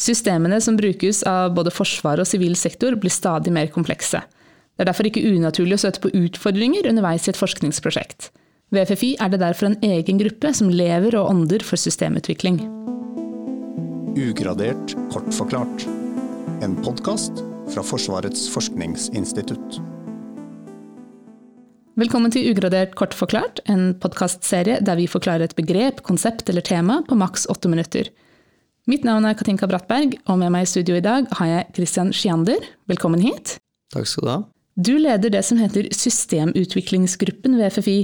Systemene som brukes av både forsvar og sivil sektor, blir stadig mer komplekse. Det er derfor ikke unaturlig å støtte på utfordringer underveis i et forskningsprosjekt. Ved FFI er det derfor en egen gruppe som lever og ånder for systemutvikling. Ugradert kort forklart. En podkast fra Forsvarets forskningsinstitutt. Velkommen til Ugradert kort forklart, en podkastserie der vi forklarer et begrep, konsept eller tema på maks åtte minutter. Mitt navn er Katinka Brattberg, og med meg i studio i dag har jeg Christian Schiander. Velkommen hit. Takk skal du ha. Du leder det som heter Systemutviklingsgruppen ved FFI.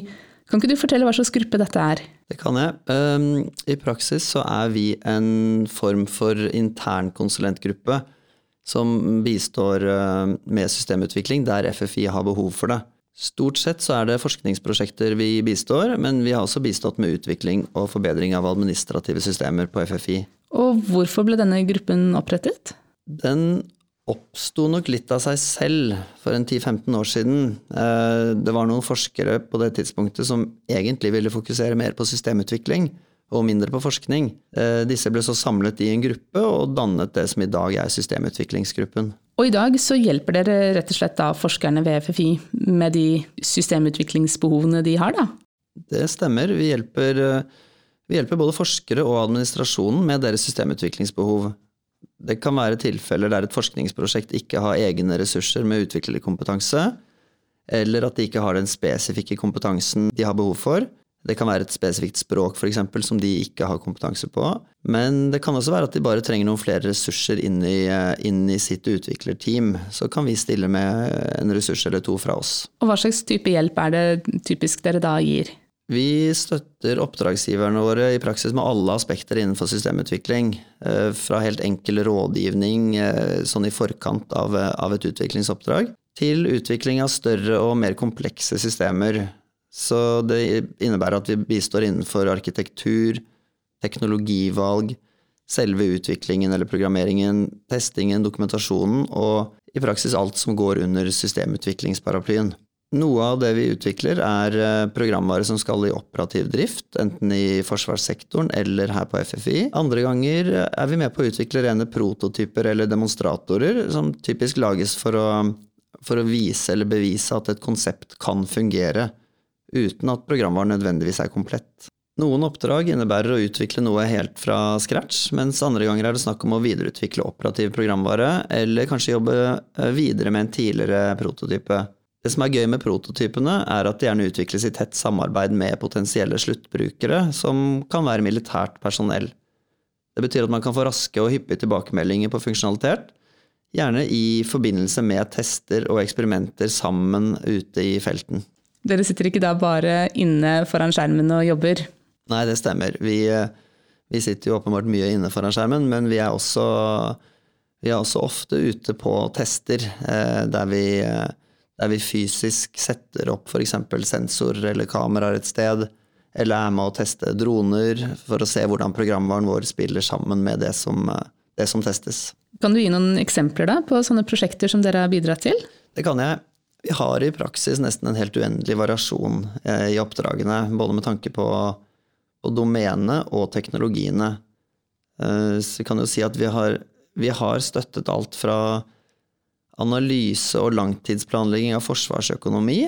Kan ikke du fortelle hva slags gruppe dette er? Det kan jeg. Um, I praksis så er vi en form for internkonsulentgruppe som bistår uh, med systemutvikling der FFI har behov for det. Stort sett så er det forskningsprosjekter vi bistår, men vi har også bistått med utvikling og forbedring av administrative systemer på FFI. Og hvorfor ble denne gruppen opprettet? Den oppsto nok litt av seg selv for en 10-15 år siden. Eh, det var noen forskere på det tidspunktet som egentlig ville fokusere mer på systemutvikling og mindre på forskning. Eh, disse ble så samlet i en gruppe og dannet det som i dag er Systemutviklingsgruppen. Og i dag så hjelper dere rett og slett da forskerne ved FFI med de systemutviklingsbehovene de har, da? Det stemmer. Vi hjelper, eh, vi hjelper både forskere og administrasjonen med deres systemutviklingsbehov. Det kan være tilfeller der et forskningsprosjekt ikke har egne ressurser med utviklerkompetanse, eller at de ikke har den spesifikke kompetansen de har behov for. Det kan være et spesifikt språk for eksempel, som de ikke har kompetanse på. Men det kan også være at de bare trenger noen flere ressurser inn i, inn i sitt utviklerteam. Så kan vi stille med en ressurs eller to fra oss. Og Hva slags type hjelp er det typisk dere da gir? Vi støtter oppdragsgiverne våre i praksis med alle aspekter innenfor systemutvikling. Eh, fra helt enkel rådgivning eh, sånn i forkant av, av et utviklingsoppdrag, til utvikling av større og mer komplekse systemer så det innebærer at vi bistår innenfor arkitektur, teknologivalg, selve utviklingen eller programmeringen, testingen, dokumentasjonen og i praksis alt som går under systemutviklingsparaplyen. Noe av det vi utvikler er eh, programvare som skal i operativ drift, enten i forsvarssektoren eller her på FFI. Andre ganger er vi med på å utvikle rene prototyper eller demonstratorer, som typisk lages for å, for å vise eller bevise at et konsept kan fungere uten at programvaren nødvendigvis er komplett. Noen oppdrag innebærer å utvikle noe helt fra scratch, mens andre ganger er det snakk om å videreutvikle operativ programvare, eller kanskje jobbe eh, videre med en tidligere prototype. Det som er gøy med prototypene, er at de gjerne utvikles i tett samarbeid med potensielle sluttbrukere, som kan være militært personell. Det betyr at man kan få raske og hyppige tilbakemeldinger på funksjonalitet, gjerne i forbindelse med tester og eksperimenter sammen ute i felten. Dere sitter ikke da bare inne foran skjermen og jobber? Nei, det stemmer. Vi, vi sitter jo åpenbart mye inne foran skjermen, men vi er også, vi er også ofte ute på tester eh, der vi, der vi fysisk setter opp f.eks. sensorer eller kameraer et sted, eller er med å teste droner for å se hvordan programvaren vår spiller sammen med det som, det som testes. Kan du gi noen eksempler da, på sånne prosjekter som dere har bidratt til? Det kan jeg. Vi har i praksis nesten en helt uendelig variasjon eh, i oppdragene, både med tanke på, på domene og teknologiene. Eh, så vi kan jo si at vi har, vi har støttet alt fra analyse og langtidsplanlegging av forsvarsøkonomi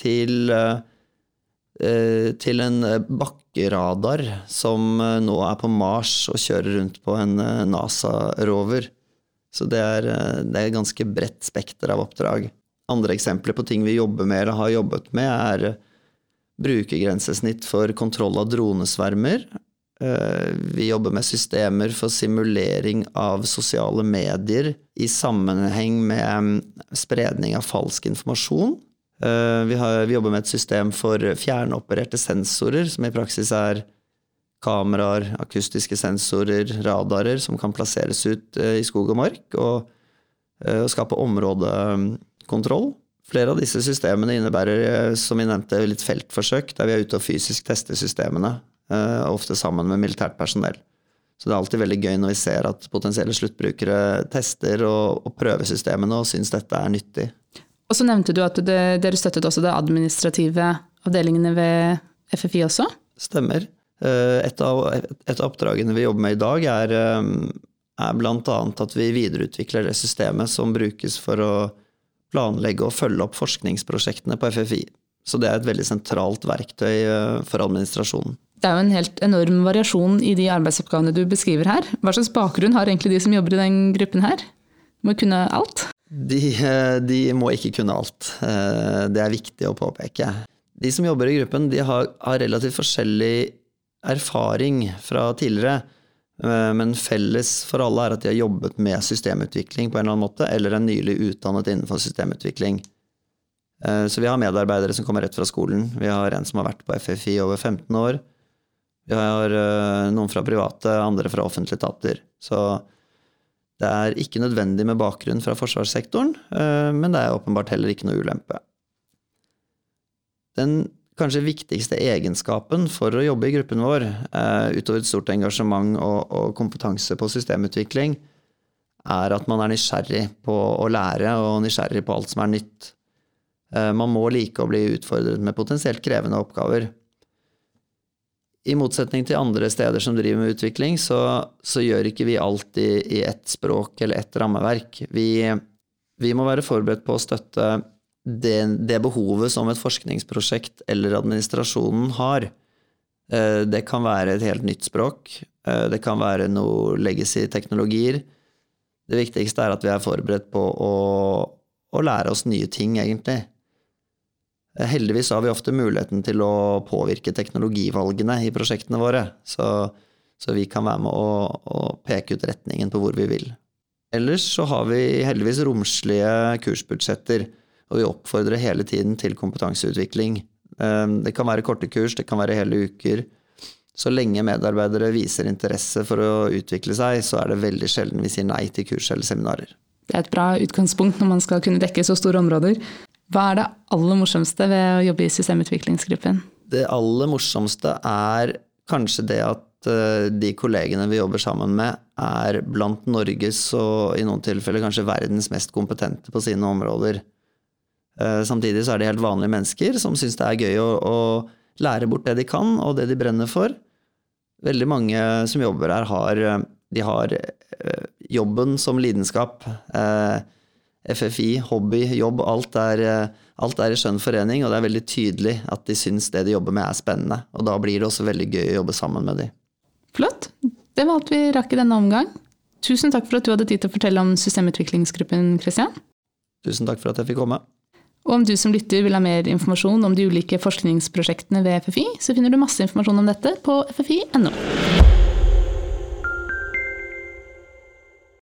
til, eh, til en bakkeradar som nå er på Mars og kjører rundt på en NASA-rover. Så det er, det er et ganske bredt spekter av oppdrag. Andre eksempler på ting vi jobber med eller har jobbet med, er brukergrensesnitt for kontroll av dronesvermer. Eh, vi jobber med systemer for simulering av sosiale medier i sammenheng med mm, spredning av falsk informasjon. Eh, vi, har, vi jobber med et system for fjernopererte sensorer, som i praksis er kameraer, akustiske sensorer, radarer som kan plasseres ut eh, i skog og mark, og, og skape område mm. Flere av disse systemene innebærer, som vi nevnte, litt feltforsøk, der vi er ute og fysisk tester systemene, ofte sammen med militært personell. Så det er alltid veldig gøy når vi ser at potensielle sluttbrukere tester og, og prøver systemene og syns dette er nyttig. Og så nevnte du at det, dere støttet også det administrative avdelingene ved FFI også? Stemmer. Eh, et av, et av, oppdragene vi jobber med i dag, er er bl.a. at vi videreutvikler det systemet som brukes for å planlegge og følge opp forskningsprosjektene på FFI. Så det er et veldig sentralt verktøy eh, for administrasjonen. Det er jo en helt enorm variasjon i de arbeidsoppgavene du beskriver her. Hva slags bakgrunn har egentlig de som jobber i den gruppen her? Må kunne alt? De, eh, de må ikke kunne alt. Eh, det er viktig å påpeke. De som jobber i gruppen, de har, har relativt forskjellig erfaring fra tidligere. Men felles for alle er at de har jobbet med systemutvikling på en eller annen måte, eller er nylig utdannet innenfor systemutvikling. Eh, så vi har medarbeidere som kommer rett fra skolen. Vi har en som har vært på FFI over 15 år. Vi har eh, noen fra private, andre fra offentlige etater. Så det er ikke nødvendig med bakgrunn fra forsvarssektoren, eh, men det er åpenbart heller ikke noe ulempe. Den kanskje viktigste egenskapen for å jobbe i gruppen vår, utover et stort engasjement og kompetanse på systemutvikling, er at man er nysgjerrig på å lære og nysgjerrig på alt som er nytt. Eh, man må like å bli utfordret med potensielt krevende oppgaver. I motsetning til andre steder som driver med utvikling, så, så gjør ikke vi alt i, i ett språk eller ett rammeverk. Vi, vi, må være forberedt på å støtte det, det, behovet som et forskningsprosjekt eller administrasjonen har. Eh, det kan være et helt nytt språk. Eh, det kan være noe legacy-teknologier. Det viktigste er at vi er forberedt på å, å lære oss nye ting, egentlig. Eh, heldigvis har vi ofte muligheten til å påvirke teknologivalgene i prosjektene våre, så, så vi kan være med å, å, peke ut retningen på hvor vi vil. Ellers så har vi heldigvis romslige kursbudsjetter, og vi oppfordrer hele tiden til kompetanseutvikling. Eh, det kan være korte kurs, det kan være hele uker. Så lenge medarbeidere viser interesse for å utvikle seg, så er det veldig sjelden vi sier nei til kurs eller seminarer. Det er et bra utgangspunkt når man skal kunne dekke så store områder. Hva er det aller morsomste ved å jobbe i systemutviklingsgruppen? Det aller morsomste er kanskje det at eh, de kollegene vi jobber sammen med, er blant Norges og i noen tilfeller kanskje verdens mest kompetente på sine områder. Eh, samtidig så er de helt vanlige mennesker som syns det er gøy å, å, lære bort det de kan, og det de brenner for. Veldig mange som jobber her, har, de har eh, jobben som lidenskap. Eh, FFI, hobby, jobb, alt er, eh, alt er i skjønn forening, og det er veldig tydelig at de syns det de jobber med er spennende. Og da blir det også veldig gøy å jobbe sammen med dem. Flott. Det var alt vi rakk i denne omgang. Tusen takk for at du hadde tid til å fortelle om systemutviklingsgruppen, Christian. Tusen takk for at jeg fikk komme. Og om du som lytter vil ha mer informasjon om de ulike forskningsprosjektene ved FFI, så finner du masse informasjon om dette på ffi.no.